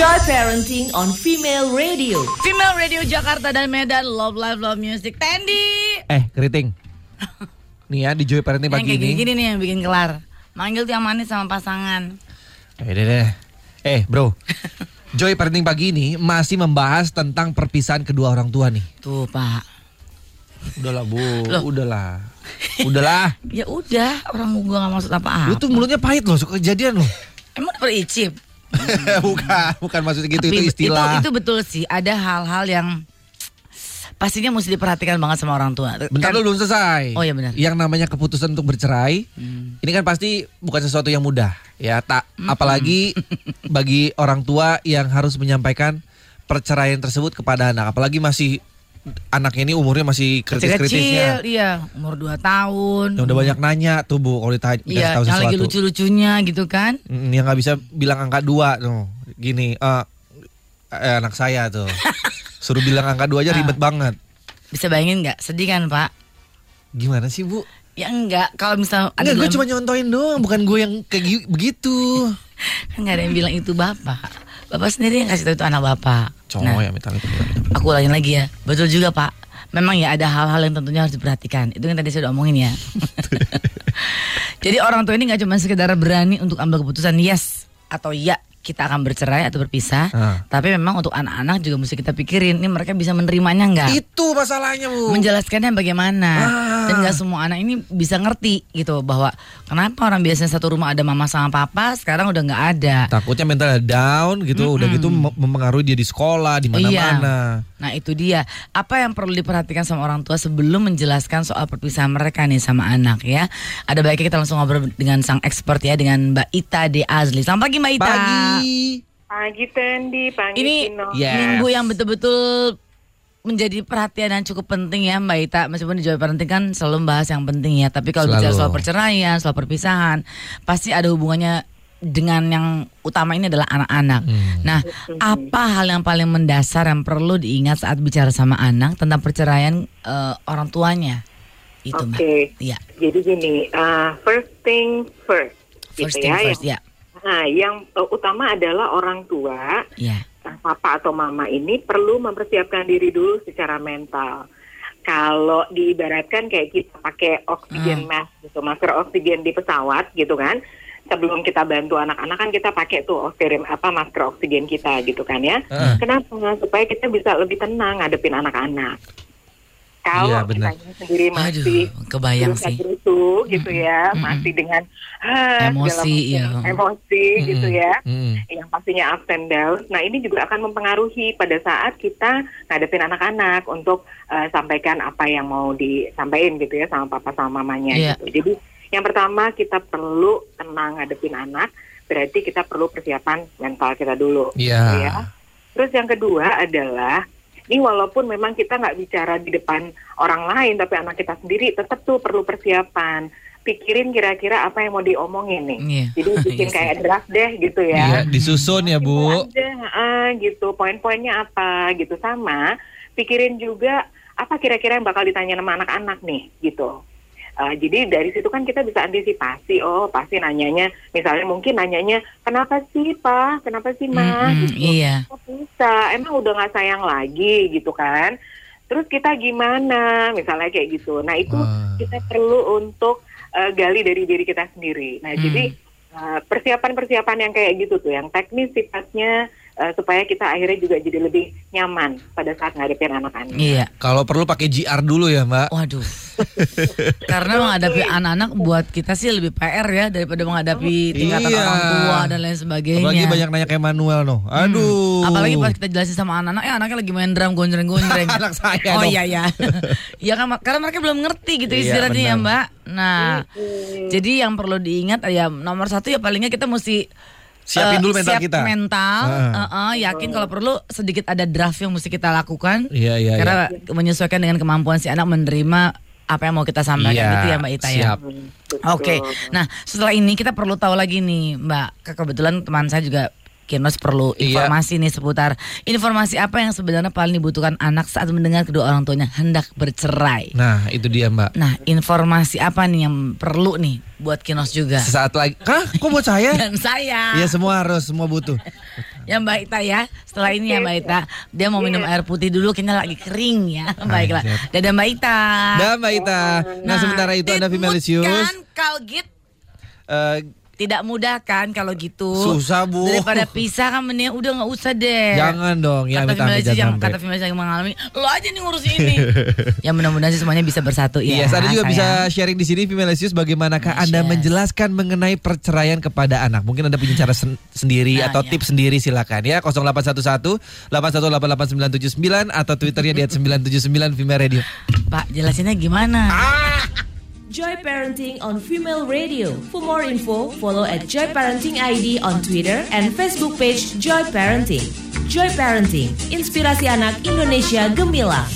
Joy Parenting on Female Radio. Female Radio Jakarta dan Medan Love Life Love Music Tendi Eh, keriting. Nih ya di Joy Parenting Yang pagi kayak ini. gini nih yang bikin kelar Manggil tuh yang manis sama pasangan Eh, deh, deh. Eh, bro. Joy Parenting pagi ini masih membahas tentang perpisahan kedua orang tua nih. Tuh pak Udahlah, Bu. Loh. Udahlah. Udahlah. Ya udah orang gua gak maksud apa-apa Lu tuh mulutnya pahit loh, suka kejadian loh. Emang udah pernah icip? bukan, bukan maksudnya gitu Tapi itu istilah. Itu, itu betul sih Ada hal-hal yang Pastinya mesti diperhatikan banget sama orang tua Bentar Kan- lu belum selesai. Oh, iya benar. Yang namanya keputusan untuk bercerai, Hmm. ini kan pasti bukan sesuatu yang mudah, ya. Tak apalagi bagi orang tua yang harus menyampaikan perceraian tersebut kepada anak, apalagi masih anaknya ini umurnya masih kritis-kritisnya. Iya Umur 2 tahun Yang udah banyak nanya tuh Bu kalau ditanya Iya tahu yang lagi sesuatu. lucu-lucunya gitu kan Mm, yang nggak bisa bilang angka dua tuh. Gini, eh, eh, anak saya tuh. Suruh bilang angka dua aja ribet banget. Bisa bayangin nggak? Sedih kan pak? Gimana sih Bu? Ya enggak Kalau misal ada Enggak, gue cuma nyontoin doang, bukan gue yang kayak gi- begitu. Kan nggak ada yang bilang itu bapak. Bapak sendiri yang kasih tahu itu anak bapak. Cowok Nah, ya minta itu. aku ulangin lagi ya. Betul juga pak. Memang ya ada hal-hal yang tentunya harus diperhatikan. Itu yang tadi saya udah omongin ya. Jadi orang tua ini nggak cuma sekedar berani untuk ambil keputusan yes atau ya kita akan bercerai atau berpisah. Ah. Tapi memang untuk anak-anak juga mesti kita pikirin. Ini mereka bisa menerimanya nggak? Itu masalahnya bu. menjelaskannya bagaimana Ah. dan nggak semua anak ini bisa ngerti gitu bahwa kenapa orang biasanya satu rumah ada mama sama papa sekarang udah nggak ada Takutnya mental down gitu, udah gitu mem- mempengaruhi dia di sekolah, di mana-mana. Nah itu dia apa yang perlu diperhatikan sama orang tua sebelum menjelaskan soal perpisahan mereka nih sama anak ya. Ada baiknya kita langsung ngobrol dengan sang expert ya dengan Mbak Ita De Azli. Selamat pagi Mbak Ita. Pagi. Pagi Tendi, pagi Ini Tino. Yes. minggu yang betul-betul menjadi perhatian dan cukup penting ya Mbak Ita. Meskipun di Jawa Parenting kan selalu membahas yang penting ya. Tapi kalau Selalu. bicara soal perceraian, soal perpisahan, pasti ada hubungannya dengan yang utama ini adalah anak-anak. Hmm. Nah, apa hal yang paling mendasar yang perlu diingat saat bicara sama anak tentang perceraian eh, orang tuanya? Itu Mbak. Oke. Iya. Jadi gini, uh, first thing first. First gitu thing ya. first, ya. Nah, yang uh, utama adalah orang tua, Iya. uh, papa atau mama ini perlu mempersiapkan diri dulu secara mental. Kalau diibaratkan kayak kita pakai oksigen Hmm. mask gitu, masker oksigen di pesawat gitu kan. Sebelum kita bantu anak-anak kan kita pakai tuh oksigen apa masker oksigen kita gitu kan ya. Heeh. Kenapa? Supaya kita bisa lebih tenang ngadepin anak-anak. Kalau Iya, benar. kita sendiri masih Aduh, kebayang sih. gitu ya, Mm-mm. masih dengan ah, Emosi, ya. emosi gitu Mm-mm. ya, Mm-mm. yang pastinya ups and downs. Nah ini juga akan mempengaruhi pada saat kita ngadepin anak-anak untuk eh, sampaikan apa yang mau disampaikan gitu ya sama papa sama mamanya Iya. gitu. Jadi yang pertama kita perlu tenang ngadepin anak, berarti kita perlu persiapan mental kita dulu. Iya. ya. Terus yang kedua adalah ini walaupun memang kita nggak bicara di depan orang lain, tapi anak kita sendiri tetap tuh perlu persiapan. Pikirin kira-kira apa yang mau diomongin nih. Iya. Jadi bikin Iya sih. kayak draft deh gitu Iya, ya. disusun ya bu. Ah, gitu. Poin-poinnya apa gitu sama. Pikirin juga apa kira-kira yang bakal ditanya sama anak-anak nih gitu. Uh, jadi dari situ kan kita bisa antisipasi. Oh pasti nanyanya, misalnya mungkin nanyanya kenapa sih pak, kenapa sih ma? Mm-mm, gitu. iya. Kok bisa? Emang udah nggak sayang lagi gitu kan? Terus kita gimana? Misalnya kayak gitu. Nah itu Wah. kita perlu untuk uh, gali dari diri kita sendiri. Nah Hmm. jadi uh, persiapan-persiapan yang kayak gitu tuh, yang teknis sifatnya uh, supaya kita akhirnya juga jadi lebih nyaman pada saat ngadepin anak-anak. Iya. Kalau perlu pakai GR dulu ya mbak. Waduh. Karena menghadapi anak-anak buat kita sih lebih PR ya daripada menghadapi tingkatan Iya. orang tua dan lain sebagainya. Apalagi banyak nanya kayak Manuel noh. Aduh. Hmm. Apalagi pas kita jelasin sama anak-anak, eh anaknya lagi main drum gonjreng-gonjreng. Anak saya Oh dong. iya ya. ya kan karena mereka belum ngerti gitu Iya, istilahnya ya. Mbak. Nah, jadi yang perlu diingat ya nomor satu ya palingnya kita mesti Siapin eh, dulu mental siap kita. mental, Ah. eh, eh, yakin kalau perlu sedikit ada draft yang mesti kita lakukan. Iya iya. iya. Karena menyesuaikan dengan kemampuan si anak menerima apa yang mau kita sampaikan Iya, gitu ya Mbak Ita ya. siap. Betul. Oke. Nah, setelah ini kita perlu tahu lagi nih, Mbak. Kebetulan teman saya juga Kinos perlu Iya. informasi nih seputar informasi apa yang sebenarnya paling dibutuhkan anak saat mendengar kedua orang tuanya hendak bercerai. Nah, itu dia Mbak. Nah, informasi apa nih yang perlu nih buat Kinos juga Sesaat lagi. Hah? Kok buat saya? dan saya. Ya semua harus, semua butuh. Ya Mbak Ita ya, setelah ini ya Mbak Ita, dia mau minum Iya. air putih dulu, kayaknya lagi kering ya. Baiklah, Anjir. dadah Mbak Ita. Dah Mbak Ita. Nah, sementara itu Anda Vimelisius. Kan Kalgit eh, tidak mudah kan kalau gitu. Susah, Bu. Daripada pisah kan mending udah nggak usah deh. jangan dong, ya kata Vimelisius yang kata. Vimelisius yang mengalami, lo aja nih ngurus ini. ya mudah-mudahan sih semuanya bisa bersatu ya. Yes, Anda juga sayang. bisa sharing di sini Vimelisius bagaimanakah Anda Yes. menjelaskan mengenai perceraian kepada anak. Mungkin Anda punya cara sen- sendiri Nah, atau ya. tips sendiri silakan ya 0811 8188979 atau Twitternya di @979 Vime Radio. Pak jelasinnya gimana? Joy Parenting on Female Radio. For more info, follow at Joy Parenting ID on Twitter and Facebook page Joy Parenting. Joy Parenting, inspirasi anak Indonesia gemilang.